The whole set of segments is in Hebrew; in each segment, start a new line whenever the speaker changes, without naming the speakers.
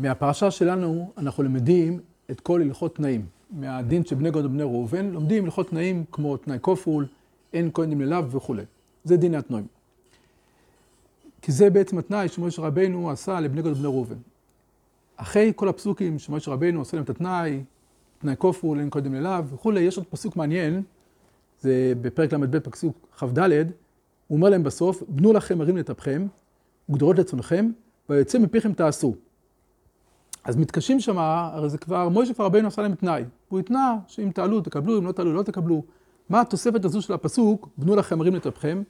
מהפרשה שלנו אנחנו למדים את כל הלכות תנאים. מהדין של בני גד ובני ראובן, לומדים הלכות תנאים כמו תנאי כפול, הן קודם ללאו וכולי. זה דיני התנאים. כי זה בעצם התנאי שמשה רבנו עשה לבני גד ובני ראובן. אחרי כל הפסוקים שמשה רבנו עושה להם את התנאי, תנאי כפול, הן קודם ללאו וכולי, יש עוד פסוק מעניין, זה בפרק ל"ב פסוק כ"ד, הוא אומר להם בסוף, בנו לכם ערים לטפכם, וגדרות לצונכם, ויוצא מפיכם תעשו. אז מתקשים שם, הרי זה כבר, מוישה כבר רבנו עשה להם תנאי. הוא התנה שאם תעלו, תקבלו, אם לא תעלו, לא תקבלו. מה התוספת הזו של הפסוק, בנו לכם מרים לטפכם,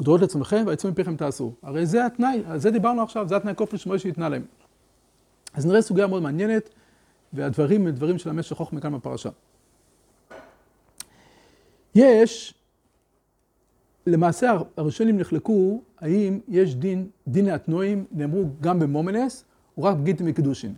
וגדרות לצונכם, ויצאו מפיכם תעשו. הרי זה התנאי, על זה דיברנו עכשיו, זה התנאי כופל שמוישה התנה להם. אז נראה סוגיה מאוד מעניינת, והדברים הם דברים של המשך חוכמה כאן בפרשה. יש, למעשה הראשונים נחלקו, האם יש דין, דיני התנאים, נאמרו גם בממונות, או רק בגיטים וקידושין.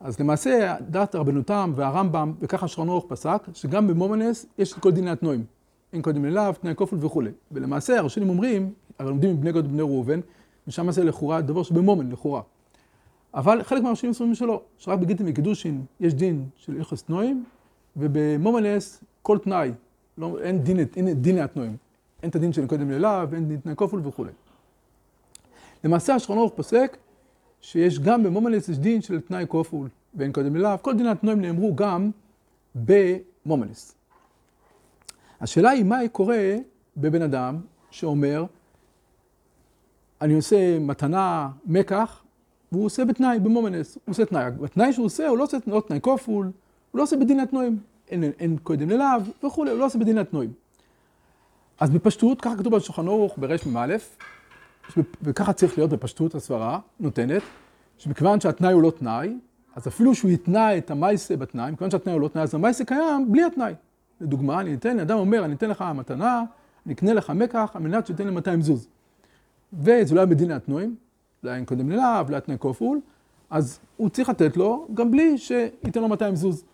אז למעשה דעת רבנו תם והרמב"ם, וככה שולחן ערוך פסק, שגם בממונות יש כל דיני התנאים. הן קודם ללאו, תנאי כפול וכולי. ולמעשה הראשונים אומרים, הרי לומדים מבני גד ובני ראובן, ושם זה לכאורה דבר שבממון, לכאורה. אבל חלק מהראשונים אומרים שלא, שרק בגיטים וקידושין יש דין של הלכות תנאים, ובמומנס כל תנאי, לא, אין דין, אין דיני התנועים. אין את הדין של קודם ללאו, ואין דין תנאי כופל וכולי. למעשה ערוך פוסק שיש גם במומנס יש דין של תנאי כופול ואין קודם ללאו, כל דיני התנועים נאמרו גם במומנס. השאלה היא מה קורה בבן אדם שאומר, אני עושה מתנה מקח, והוא עושה בתנאי, במומנס, הוא עושה תנאי. בתנאי שהוא עושה, הוא לא עושה לא תנאי כופול, הוא לא עושה בדין התנועים. אין, אין קודם ללאו וכולי, הוא לא עושה בדין התנועים. אז בפשטות, ככה כתוב בשולחן ערוך ברמ"א, וככה צריך להיות בפשטות הסברה נותנת, שמכיוון שהתנאי הוא לא תנאי, אז אפילו שהוא יתנה את המייסה בתנאי, מכיוון שהתנאי הוא לא תנאי, אז המייסה קיים בלי התנאי. לדוגמה, אני אתן, אדם אומר, אני אתן לך מתנה, אני אקנה לך מקח, על מנת שתיתן לי 200 זוז. וזה לא היה בדין התנועים, זה היה קודם ללאו, לא היה תנאי כופול, אז הוא צריך לתת לו גם בלי שייתן לו 200 זוז.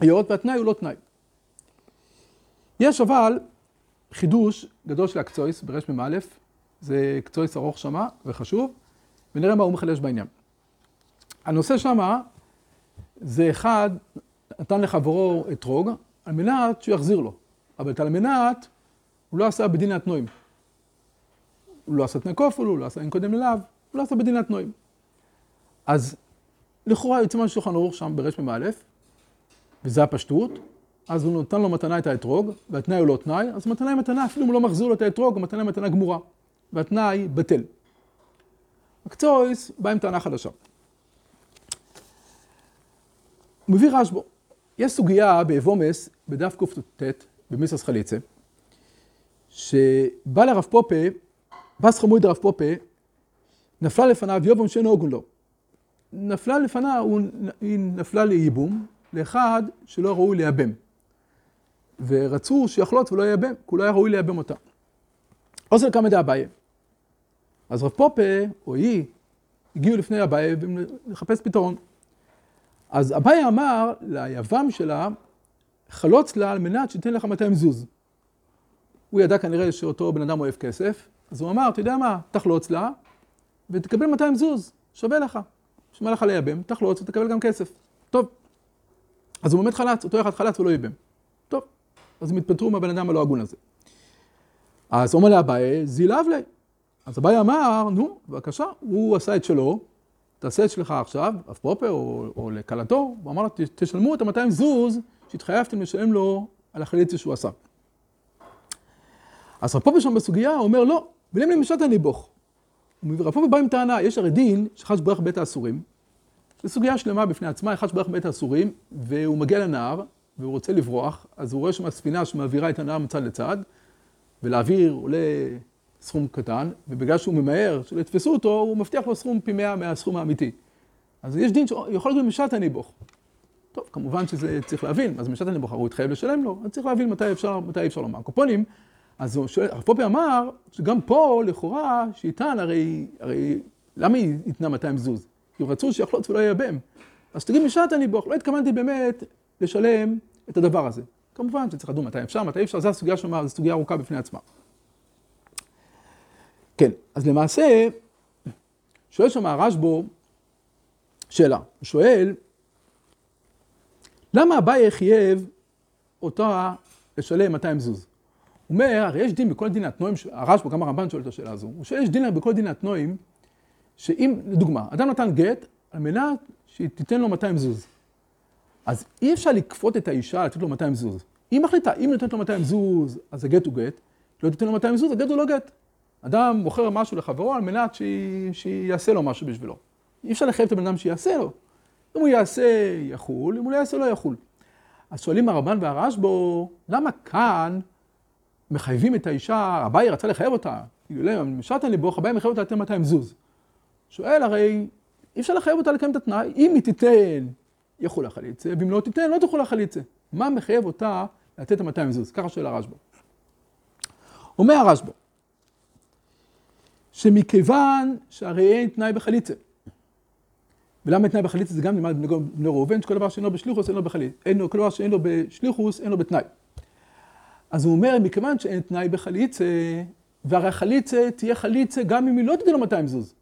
היות והתנאי הוא לא תנאי. יש אבל חידוש גדול של הקצויס ברמ"א, זה קצויס ארוך שמה וחשוב, ונראה מה הוא מחדש בעניין. הנושא שמה זה אחד, נתן לחברו אתרוג, על מנת שהוא יחזיר לו, אבל את על מנת הוא לא עשה בדין התנועים. הוא לא עשה תנאי כופל, הוא לא עשה אין קודם ללאו, הוא לא עשה בדין התנועים. אז לכאורה יוצא מהשולחן ערוך שם ברמ"א, וזה הפשטות, אז הוא נותן לו מתנה את האתרוג, והתנאי הוא לא תנאי, אז מתנה היא מתנה, אפילו אם הוא לא מחזיר לו את האתרוג, המתנה היא מתנה גמורה, והתנאי בטל. הקצויס בא עם טענה חדשה. הוא מביא רשב"ו. יש סוגיה באבומס, בדף קט, במיסוס חליצה, שבא לרב פופה, בס חמוד רב פופה, נפלה לפניו יובום שאינו הגון לו. נפלה לפניו, היא נפלה לייבום, לאחד שלא ראוי לייבם. ורצו שיחלוץ ולא ייבם, כי הוא לא היה ראוי לייבם אותה. עוזר קמא דאביי. אז רב פופה, או היא, הגיעו לפני אביי לחפש פתרון. אז אביי אמר ליבם שלה, חלוץ לה על מנת שתיתן לך 200 זוז. הוא ידע כנראה שאותו בן אדם אוהב כסף, אז הוא אמר, אתה יודע מה, תחלוץ לה ותקבל 200 זוז, שווה לך. שווה לך לייבם, תחלוץ ותקבל גם כסף. טוב. אז הוא באמת חלץ, אותו אחד חלץ ולא ייבם. טוב, אז הם התפטרו מהבן אדם הלא הגון הזה. אז אומר לאביי, זילב לי. אז אביי אמר, נו, בבקשה, הוא עשה את שלו, תעשה את שלך עכשיו, אף פרופר או, או לקלתו, הוא אמר לו, תשלמו את ה-200 זוז שהתחייבתם לשלם לו על החליצה שהוא עשה. אז רב פופר שם בסוגיה, הוא אומר, לא, בלים למשת הניבוך. רב פופר בא עם טענה, יש הרי דין שחש ברך בית האסורים, זו סוגיה שלמה בפני עצמה, אחד שברך בית האסורים, והוא מגיע לנהר, והוא רוצה לברוח, אז הוא רואה שם ספינה שמעבירה את הנהר מצד לצד, ולהעביר עולה סכום קטן, ובגלל שהוא ממהר שלא יתפסו אותו, הוא מבטיח לו סכום פי מאה מהסכום האמיתי. אז יש דין שיכול להיות במשת הניבוך. טוב, כמובן שזה צריך להבין, אז במשת הניבוך הוא התחייב לשלם לו, אז צריך להבין מתי אפשר, מתי אפשר לומר. קופונים, אז הוא שואל, הרב פופי אמר, שגם פה, לכאורה, שיטען, הרי, הרי, למה היא התנה 200 זוז? כי רצו שיחלוץ ולא ייבם. אז תגיד משעת הניבוך, לא התכוונתי באמת לשלם את הדבר הזה. כמובן שצריך לדון מתי אפשר, מתי אפשר, זו הסוגיה שאומר, זו סוגיה ארוכה בפני עצמה. כן, אז למעשה, שואל שם הרשב"ו, שאלה, הוא שואל, למה אביי חייב אותה לשלם 200 זוז? הוא אומר, הרי יש דין בכל דין התנועים, הרשב"א, גם הרמב"ן שואל את השאלה הזו, הוא שואל, יש דין בכל דין התנועים, שאם, לדוגמה, אדם נתן גט על מנת שהיא תיתן לו 200 זוז. אז אי אפשר לכפות את האישה לתת לו 200 זוז. היא מחליטה, אם נותנת לו 200 זוז, אז הגט הוא גט, לא תיתן לו 200 זוז, הגט הוא לא גט. אדם מוכר משהו לחברו על מנת שיעשה לו משהו בשבילו. אי אפשר לחייב את הבן אדם שיעשה לו. אם הוא יעשה, יחול, אם הוא לא יעשה, לא יחול. אז שואלים הרמב"ן והרשב"א, למה כאן מחייבים את האישה, אביי רצה לחייב אותה, אילולא משרתן לבוך, אביי מחייב אותה לתת 200 זוז. שואל הרי, אי אפשר לחייב אותה לקיים את התנאי, אם היא תיתן, יחול החליצה, ואם לא תיתן, לא תחול החליצה. מה מחייב אותה לתת את ה-200 זוז? ככה שואל הרשב"א. אומר הרשב"א, שמכיוון שהרי אין תנאי בחליצה. ולמה תנאי בחליצה זה גם נלמד בני ראובן, שכל דבר שאין לו בשליחוס אין לו בחליצה. אין כל דבר שאין לו בשליחוס אין לו בתנאי. אז הוא אומר, מכיוון שאין תנאי בחליצה, והרי החליצה תהיה חליצה גם אם היא לא לו 200 זוז.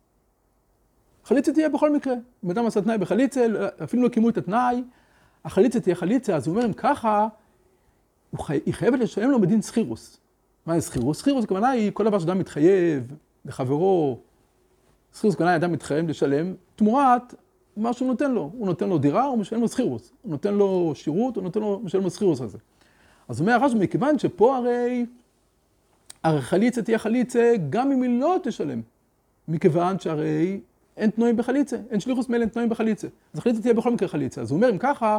חליצה תהיה בכל מקרה. אם אדם עשה תנאי בחליצה, אפילו לא קיימו את התנאי, החליצה תהיה חליצה, אז הוא אומר, אם ככה, היא חייבת לשלם לו בדין סחירוס. מה זה סחירוס? סחירוס, הכוונה היא כל דבר שאדם מתחייב לחברו, סחירוס, הכוונה אדם מתחייב לשלם תמורת מה שהוא נותן לו. הוא נותן לו דירה, הוא משלם לו סחירוס. הוא נותן לו שירות, הוא נותן לו, משלם לו סחירוס הזה. אז אומר הרשב"א, מכיוון שפה הרי, הרי חליצה תהיה חליצה גם אם היא לא תשלם. מכיוון שהרי אין תנועים בחליצה, אין שליחוס מילא אין תנועים בחליצה. אז חליצה תהיה בכל מקרה חליצה. אז הוא אומר, אם ככה,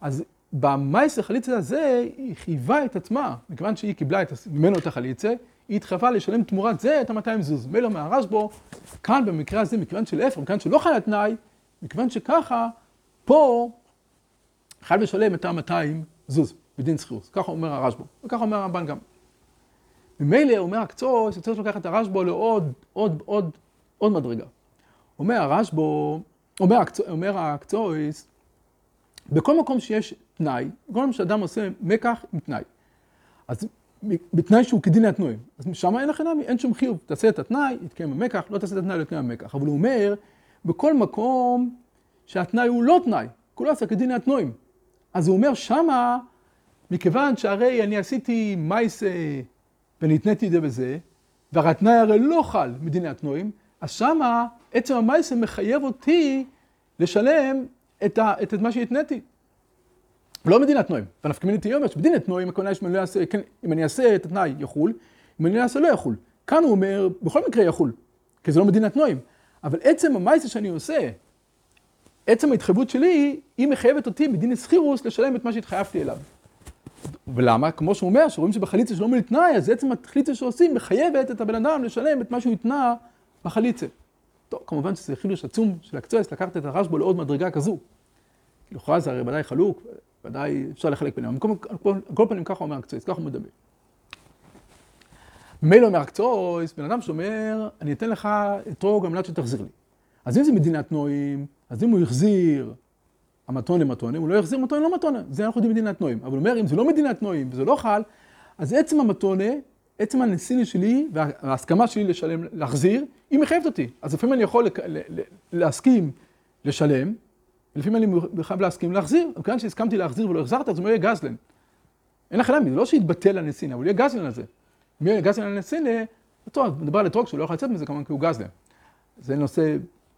אז במייסר חליצה הזה, היא חייבה את עצמה, מכיוון שהיא קיבלה את, ממנו את החליצה, היא התחייבה לשלם תמורת זה את ה-200 זוז. מילא מהרשב"א, כאן במקרה הזה, מכיוון שלהפך, מכיוון שלא חי התנאי, מכיוון שככה, פה חייב לשלם את ה-200 זוז בדין שכירות. ככה אומר הרשב"א, וככה אומר הרמב"ן גם. ממילא אומר הקצוס, שצריך לקחת את הרשב"א לעוד, עוד, עוד, עוד מדרגה. אומר הרשב"א, אומר, אומר הקצויס, בכל מקום שיש תנאי, בכל מקום שאדם עושה מקח עם תנאי, אז בתנאי שהוא כדין התנועים, אז שם אין לכם נמי, אין שום חיוב, תעשה את התנאי, יתקיים המקח, לא תעשה את התנאי, לא יתקיים המקח. אבל הוא אומר, בכל מקום שהתנאי הוא לא תנאי, כולו עשה כדין התנועים. אז הוא אומר, שמה, מכיוון שהרי אני עשיתי מייס ונתניתי זה בזה, והרי התנאי הרי לא חל מדיני התנועים, אז שמה עצם המייסה מחייב אותי לשלם את, ה, את, את מה שהתניתי. לא מדינת נועים. ונפקא מיני אומר שבדינת נועים, אני אעשה, כן, אם אני אעשה את התנאי יחול, אם אני לא אעשה לא יחול. כאן הוא אומר, בכל מקרה יחול, כי זה לא מדינת נועים. אבל עצם המייסה שאני עושה, עצם ההתחייבות שלי, היא מחייבת אותי בדין סחירוס לשלם את מה שהתחייבתי אליו. ולמה? כמו שהוא אומר, שרואים שבחליצה שלא מילא תנאי, אז עצם החליצה שעושים מחייבת את הבן אדם לשלם את מה שהוא התנה בחליצה. טוב, כמובן שזה חידוש עצום של הקצועס, לקחת את הרשב"א לעוד מדרגה כזו. לכאורה זה הרי ודאי חלוק, ודאי אפשר לחלק ביניהם. על כל פנים ככה אומר הקצועס, ככה הוא מדבר. מילא אומר הקצועס, בן אדם שאומר, אני אתן לך אתרוג על מנת שתחזיר לי. אז אם זה מדינת נועים, אז אם הוא החזיר המתונה מתונה, הוא לא יחזיר מתונה לא מתונה, זה אנחנו יודעים מדינת נועים. אבל הוא אומר, אם זה לא מדינת נועים וזה לא חל, אז עצם המתונה עצם הנסיני שלי וההסכמה שלי לשלם, להחזיר, היא מחייבת אותי. אז לפעמים אני יכול להסכים לשלם, ולפעמים אני חייב להסכים להחזיר. וכיוון שהסכמתי להחזיר ולא החזרת, אז הוא יהיה גזלן. אין לך למה, זה לא שיתבטל הנסיני, אבל יהיה גזלן על זה. אם יהיה גזלן על הנסיני, טוב, מדבר על אתרוג שהוא לא יכול לצאת מזה כמובן כי הוא גזלן. זה נושא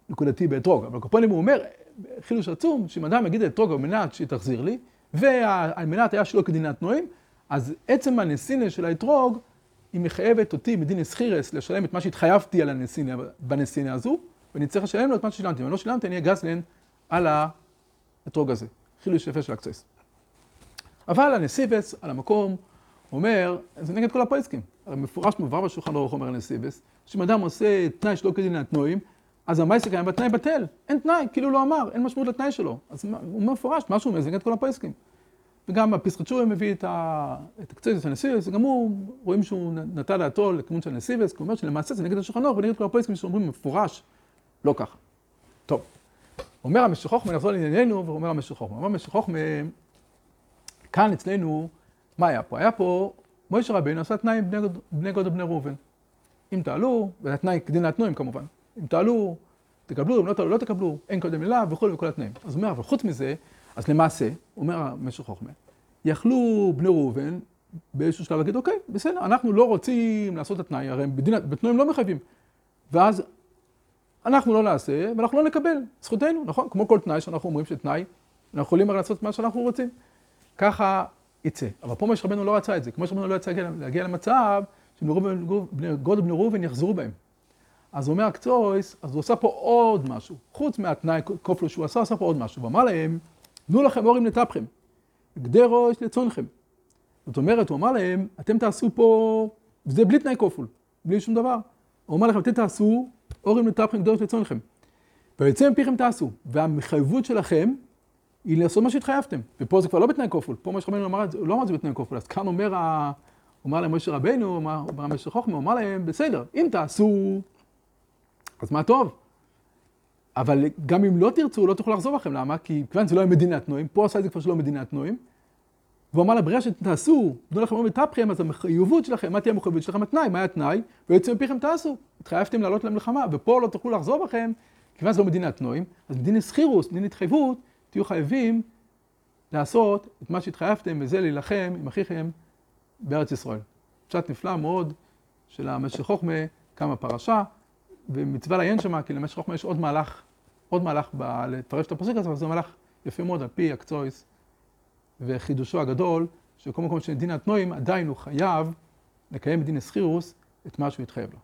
נקודתי באתרוג. אבל קופונים הוא אומר, חידוש עצום, שאם אדם יגיד לאתרוג על מנת שהיא תחזיר לי, ועל מנת היה שלא כדינת נועים, אז עצם הנסיני של האתרוג, היא מחייבת אותי מדין אסחירס לשלם את מה שהתחייבתי על הנסינה, בנסינה הזו, ואני צריך לשלם לו את מה ששילמתי. אם אני לא שילמתי, אני אהיה גזלן על האתרוג הזה. חילוש יפה של הקצויס. אבל הנסיבס על המקום אומר, זה נגד כל הפויסקים. הרי מפורש מובהר בשולחן ערוך אומר הנסיבס, שאם אדם עושה תנאי שלא כדין התנועים, אז המייסק היה בתנאי בטל. אין תנאי, כאילו לא אמר, אין משמעות לתנאי שלו. אז הוא מפורש, מה שהוא אומר זה נגד כל הפויסקים. וגם הפסחצ'ורי מביא את, ה... את הקצועיזוס הנסיבס, וגם הוא, רואים שהוא נטע דעתו לכיוון של הנסיבס, כי הוא אומר שלמעשה זה נגד השולחן ערוך ונגד כל הפויסקים שאומרים מפורש, לא ככה. טוב, אומר חוכמה, נחזור לענייננו, ואומר חוכמה. אומר חוכמה, כאן אצלנו, מה היה פה? היה פה, מוישה רבינו עשה תנאי עם בני גוד ובני ראובן. אם תעלו, וזה תנאי כדין להתנועים כמובן, אם תעלו תקבלו, אם לא, לא תקבלו, אין קודם אליו וכולי וכל התנאים. אז אומר, אבל חוץ מזה, אז למעשה, אומר המשך חוכמה, יכלו בני ראובן באיזשהו שלב להגיד, אוקיי, בסדר, אנחנו לא רוצים לעשות את התנאי, הרי בתנאים לא מחייבים. ואז אנחנו לא נעשה, ואנחנו לא נקבל, זכותנו, נכון? כמו כל תנאי שאנחנו אומרים שתנאי, אנחנו יכולים לעשות מה שאנחנו רוצים. ככה יצא. אבל פה משה רבנו לא רצה את זה. כמו שרבנו לא רצה להגיע, למצב שגודל בני ראובן יחזרו בהם. אז הוא אומר הקצויס, אז הוא עושה פה עוד משהו. חוץ מהתנאי כופלו שהוא עשה, עשה פה עוד משהו. הוא אמר להם, תנו לכם אורים לטפכם, גדי ראש לצונכם. זאת אומרת, הוא אמר להם, אתם תעשו פה, וזה בלי תנאי כופול, בלי שום דבר. הוא אמר לכם, אתם תעשו אורים לטפכם, גדי ראש לצונכם. ויוצא מפיכם תעשו. והמחייבות שלכם היא לעשות מה שהתחייבתם. ופה זה כבר לא בתנאי כופול. פה משה רבנו אמר לא אמר את זה בתנאי כופול. אז כאן אומר, ה... אומר להם משה רבנו, הוא אמר משה חוכמה, הוא אמר להם, בסדר, אם תעשו, אז מה טוב. אבל גם אם לא תרצו, לא תוכלו לחזור לכם. למה? כי כיוון שזה לא היה מדינת נועים, פה עשה את זה כבר שלא מדינת נועים. והוא אמר לבריאה שתעשו, תנו לכם אומרים תפכם, אז המחויבות שלכם, מה תהיה המחויבות שלכם? התנאי, מה היה התנאי? ויוצא מפיכם תעשו. התחייבתם לעלות למלחמה, ופה לא תוכלו לחזור בכם, כיוון לא מדינת נועים, אז מדינת סחירוס, מדינת התחייבות, תהיו חייבים לעשות את מה שהתחייבתם, וזה להילחם עם אחיכם בארץ ישראל. פשט נפלא מאוד של המשך חוכמה, כמה פרשה, ומצווה לעיין שמה, כי למשך חוכמה יש עוד מהלך, עוד מהלך ב- לפרש את הפסוק הזה, אבל זה מהלך יפה מאוד על פי הקצויס וחידושו הגדול, שכל מקום שדין התנועים, עדיין הוא חייב לקיים בדין הסחירוס את מה שהוא התחייב לו.